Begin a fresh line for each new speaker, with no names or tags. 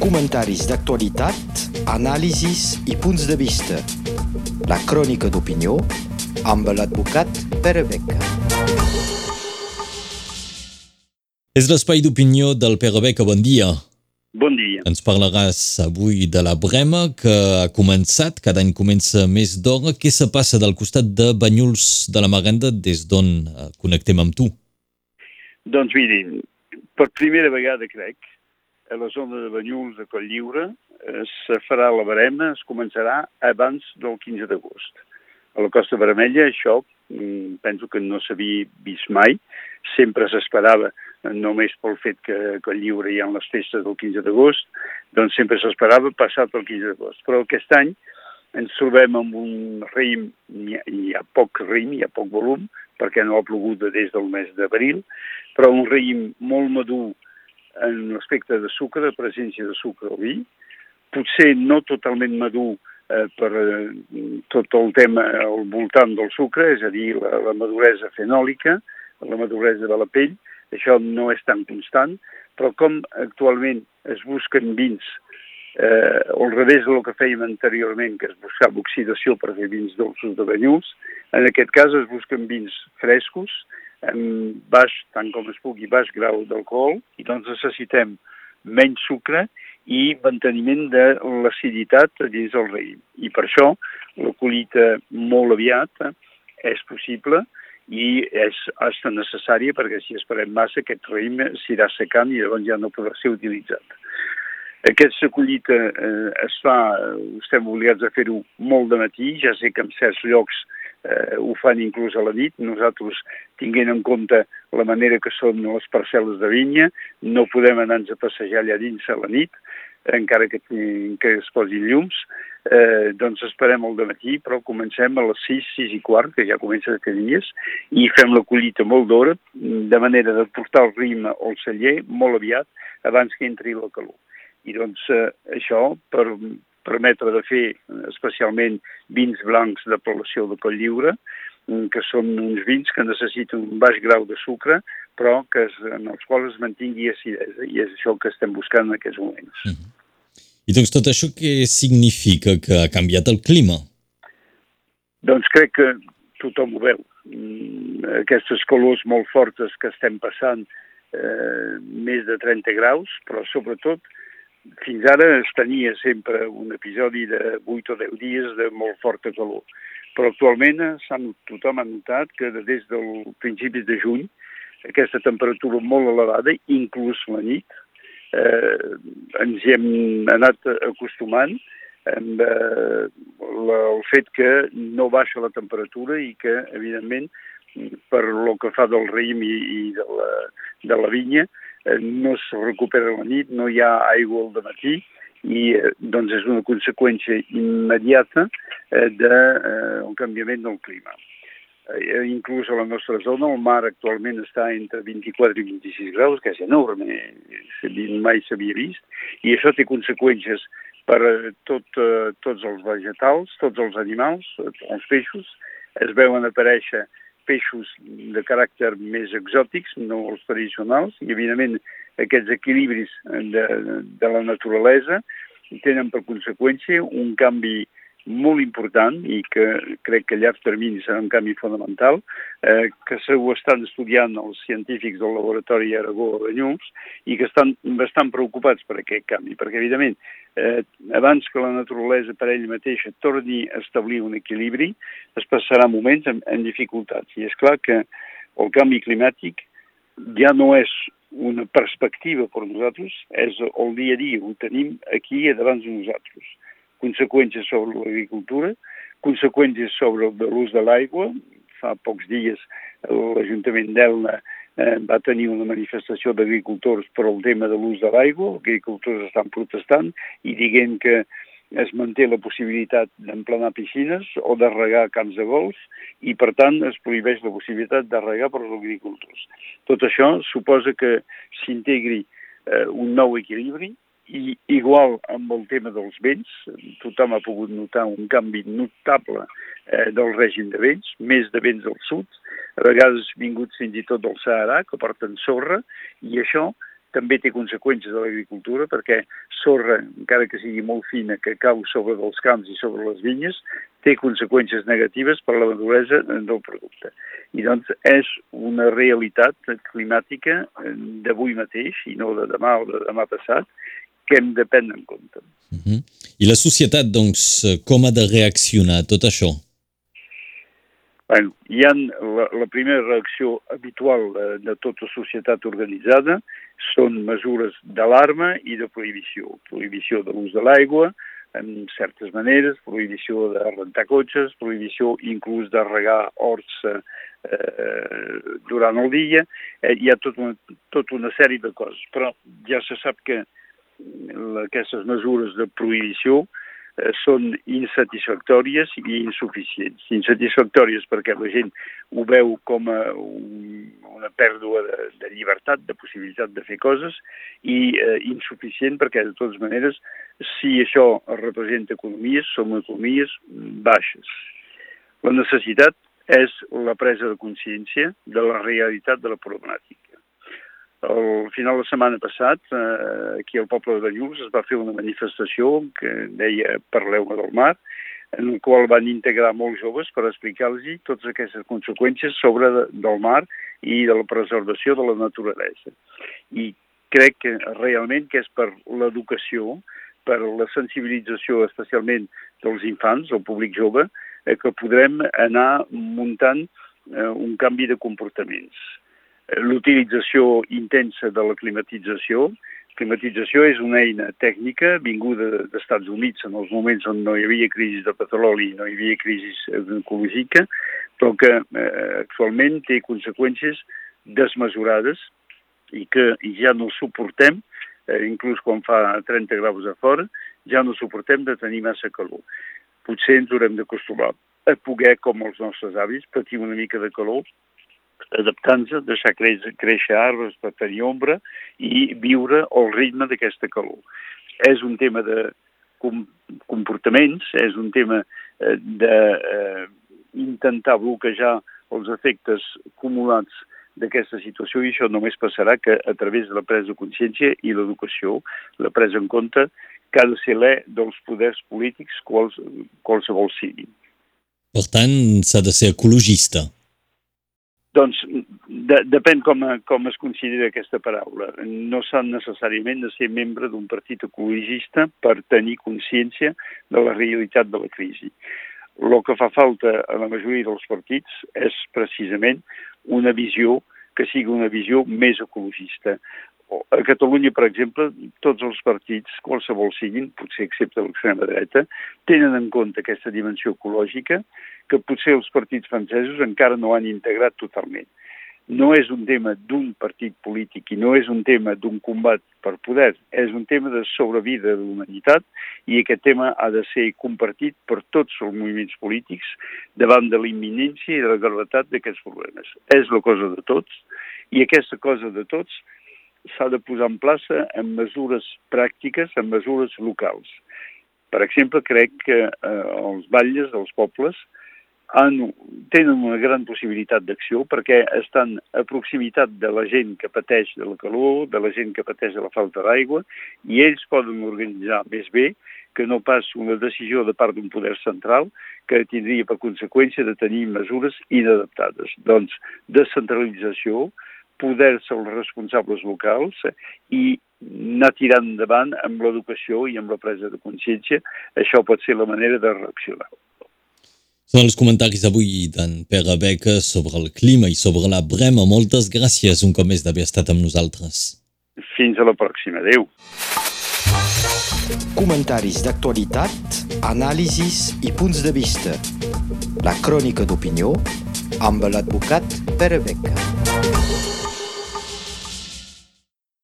comentaris d'actualitat, anàlisis i punts de vista. La crònica d'opinió amb l'advocat Pere Beca.
És l'espai d'opinió del Pere Beca. Bon dia.
Bon dia.
Ens parlaràs avui de la Brema, que ha començat, cada any comença més d'hora. Què se passa del costat de Banyuls de la Marenda, des d'on eh, connectem amb tu?
Doncs mirin, per primera vegada crec, a la zona de Banyuls de Coll Lliure eh, se farà la barema, es començarà abans del 15 d'agost. A la Costa Vermella això mm, penso que no s'havia vist mai, sempre s'esperava només pel fet que a Coll Lliure hi ha les festes del 15 d'agost, doncs sempre s'esperava passat el 15 d'agost. Però aquest any ens trobem amb un ritm, hi ha, poc ritm, hi ha poc volum, perquè no ha plogut des del mes d'abril, però un ritm molt madur en l'aspecte de sucre, de presència de sucre al vi, potser no totalment madur eh, per eh, tot el tema al voltant del sucre, és a dir, la, la maduresa fenòlica, la maduresa de la pell, això no és tan constant, però com actualment es busquen vins eh, al revés del que fèiem anteriorment, que es buscava oxidació per fer vins dolços de banyuls, en aquest cas es busquen vins frescos, amb baix, tant com es pugui, baix grau d'alcohol, i doncs necessitem menys sucre i manteniment de l'aciditat dins del raïm. I per això la collita molt aviat és possible i és hasta necessària perquè si esperem massa aquest raïm s'irà secant i llavors ja no podrà ser utilitzat. Aquesta collita eh, es fa, estem obligats a fer-ho molt de matí, ja sé que en certs llocs eh, ho fan inclús a la nit. Nosaltres, tinguent en compte la manera que són les parcel·les de vinya, no podem anar-nos a passejar allà dins a la nit, encara que, que es posin llums, eh, doncs esperem el matí, però comencem a les 6, 6 i quart, que ja comença aquests dies, i fem la collita molt d'hora, de manera de portar el rim al celler molt aviat, abans que entri la calor. I doncs eh, això per permetre de fer especialment vins blancs d'apel·lació de coll lliure, mm, que són uns vins que necessiten un baix grau de sucre, però que es, en els quals es mantingui acidesa, i és això que estem buscant en aquests moments. Mm -hmm.
I doncs tot això què significa que ha canviat el clima?
Doncs crec que tothom ho veu. Mm, aquestes calors molt fortes que estem passant, eh, més de 30 graus, però sobretot fins ara es tenia sempre un episodi de 8 o 10 dies de molt forta calor, però actualment tothom ha notat que des del principi de juny aquesta temperatura molt elevada, inclús la nit, eh, ens hi hem anat acostumant amb eh, la, el fet que no baixa la temperatura i que, evidentment, per lo que fa del raïm i, i de, la, de la vinya, no es recupera la nit, no hi ha aigua al matí i eh, doncs és una conseqüència immediata eh, del eh, canviament del clima. Eh, inclús a la nostra zona el mar actualment està entre 24 i 26 graus, que és enorme, mai s'havia vist, i això té conseqüències per tot, eh, tots els vegetals, tots els animals, els peixos, es veuen aparèixer peixos de caràcter més exòtics, no els tradicionals, i evidentment aquests equilibris de, de la naturalesa tenen per conseqüència un canvi molt important i que crec que a llarg termini serà un canvi fonamental, eh, que ho estan estudiant els científics del laboratori Aragó a Banyuls i que estan bastant preocupats per aquest canvi, perquè evidentment eh, abans que la naturalesa per ell mateixa torni a establir un equilibri, es passarà moments en, en dificultats. I és clar que el canvi climàtic ja no és una perspectiva per nosaltres, és el dia a dia, ho tenim aquí davant de nosaltres conseqüències sobre l'agricultura, conseqüències sobre l'ús de l'aigua. Fa pocs dies l'Ajuntament d'Elna eh, va tenir una manifestació d'agricultors per al tema de l'ús de l'aigua. Els agricultors estan protestant i dient que es manté la possibilitat d'emplenar piscines o de regar camps de golf i, per tant, es prohibeix la possibilitat de regar per als agricultors. Tot això suposa que s'integri eh, un nou equilibri i igual amb el tema dels vents, tothom ha pogut notar un canvi notable eh, del règim de vents, més de vents del sud, a vegades vinguts fins i tot del Sahara, que porten sorra, i això també té conseqüències a l'agricultura perquè sorra, encara que sigui molt fina, que cau sobre dels camps i sobre les vinyes, té conseqüències negatives per la maduresa del producte. I doncs és una realitat climàtica d'avui mateix i no de demà o de demà passat que hem de prendre en compte.
Uh -huh. I la societat, doncs, com ha de reaccionar a tot això?
Bueno, hi ha la, la primera reacció habitual de, de tota societat organitzada són mesures d'alarma i de prohibició. Prohibició de l'ús de l'aigua, en certes maneres, prohibició de rentar cotxes, prohibició inclús de regar horts eh, durant el dia, eh, hi ha tota una, tot una sèrie de coses. Però ja se sap que aquestes mesures de prohibició Eh, són insatisfactòries i insuficients. Insatisfactòries perquè la gent ho veu com a un, una pèrdua de, de llibertat, de possibilitat de fer coses, i eh, insuficient perquè, de totes maneres, si això representa economies, són economies baixes. La necessitat és la presa de consciència de la realitat de la problemàtica al final de setmana passat, eh, aquí al poble de Banyuls, es va fer una manifestació que deia Parleu-me del mar, en el qual van integrar molts joves per explicar-los totes aquestes conseqüències sobre de, del mar i de la preservació de la naturalesa. I crec que realment que és per l'educació, per la sensibilització especialment dels infants, el públic jove, eh, que podrem anar muntant eh, un canvi de comportaments l'utilització intensa de la climatització. Climatització és una eina tècnica vinguda dels Estats Units en els moments on no hi havia crisi de petroli no hi havia crisi ecològica, però que eh, actualment té conseqüències desmesurades i que ja no suportem, eh, inclús quan fa 30 graus a fora, ja no suportem de tenir massa calor. Potser ens haurem d'acostumar a poder, com els nostres avis, patir una mica de calor adaptant-se, deixar créixer, créixer arbres per tenir ombra i viure al ritme d'aquesta calor. És un tema de com, comportaments, és un tema eh, d'intentar eh, bloquejar els efectes acumulats d'aquesta situació i això només passarà que a través de la presa de consciència i l'educació, la presa en compte que ha de ser l'e dels poders polítics quals, qualsevol siguin.
Per tant, s'ha de ser ecologista.
Doncs de, depèn com, com es considera aquesta paraula. No s'ha necessàriament de ser membre d'un partit ecologista per tenir consciència de la realitat de la crisi. El que fa falta a la majoria dels partits és precisament una visió que sigui una visió més ecologista. A Catalunya, per exemple, tots els partits, qualsevol siguin, potser excepte l'extrema dreta, tenen en compte aquesta dimensió ecològica que potser els partits francesos encara no han integrat totalment. No és un tema d'un partit polític i no és un tema d'un combat per poder, és un tema de sobrevida de l'humanitat i aquest tema ha de ser compartit per tots els moviments polítics davant de l'imminència i de la gravetat d'aquests problemes. És la cosa de tots i aquesta cosa de tots s'ha de posar en plaça en mesures pràctiques, en mesures locals. Per exemple, crec que eh, els batlles dels pobles han, tenen una gran possibilitat d'acció perquè estan a proximitat de la gent que pateix de la calor, de la gent que pateix de la falta d'aigua, i ells poden organitzar més bé que no pas una decisió de part d'un poder central que tindria per conseqüència de tenir mesures inadaptades. Doncs, descentralització, poder-se els responsables locals i anar tirant endavant amb l'educació i amb la presa de consciència. Això pot ser la manera de reaccionar.
Són els comentaris d'avui d'en Pere Beca sobre el clima i sobre la Brema. Moltes gràcies un cop més d'haver estat amb nosaltres.
Fins a la pròxima. Adéu.
Comentaris d'actualitat, anàlisis i punts de vista. La crònica d'opinió amb l'advocat Pere Beca.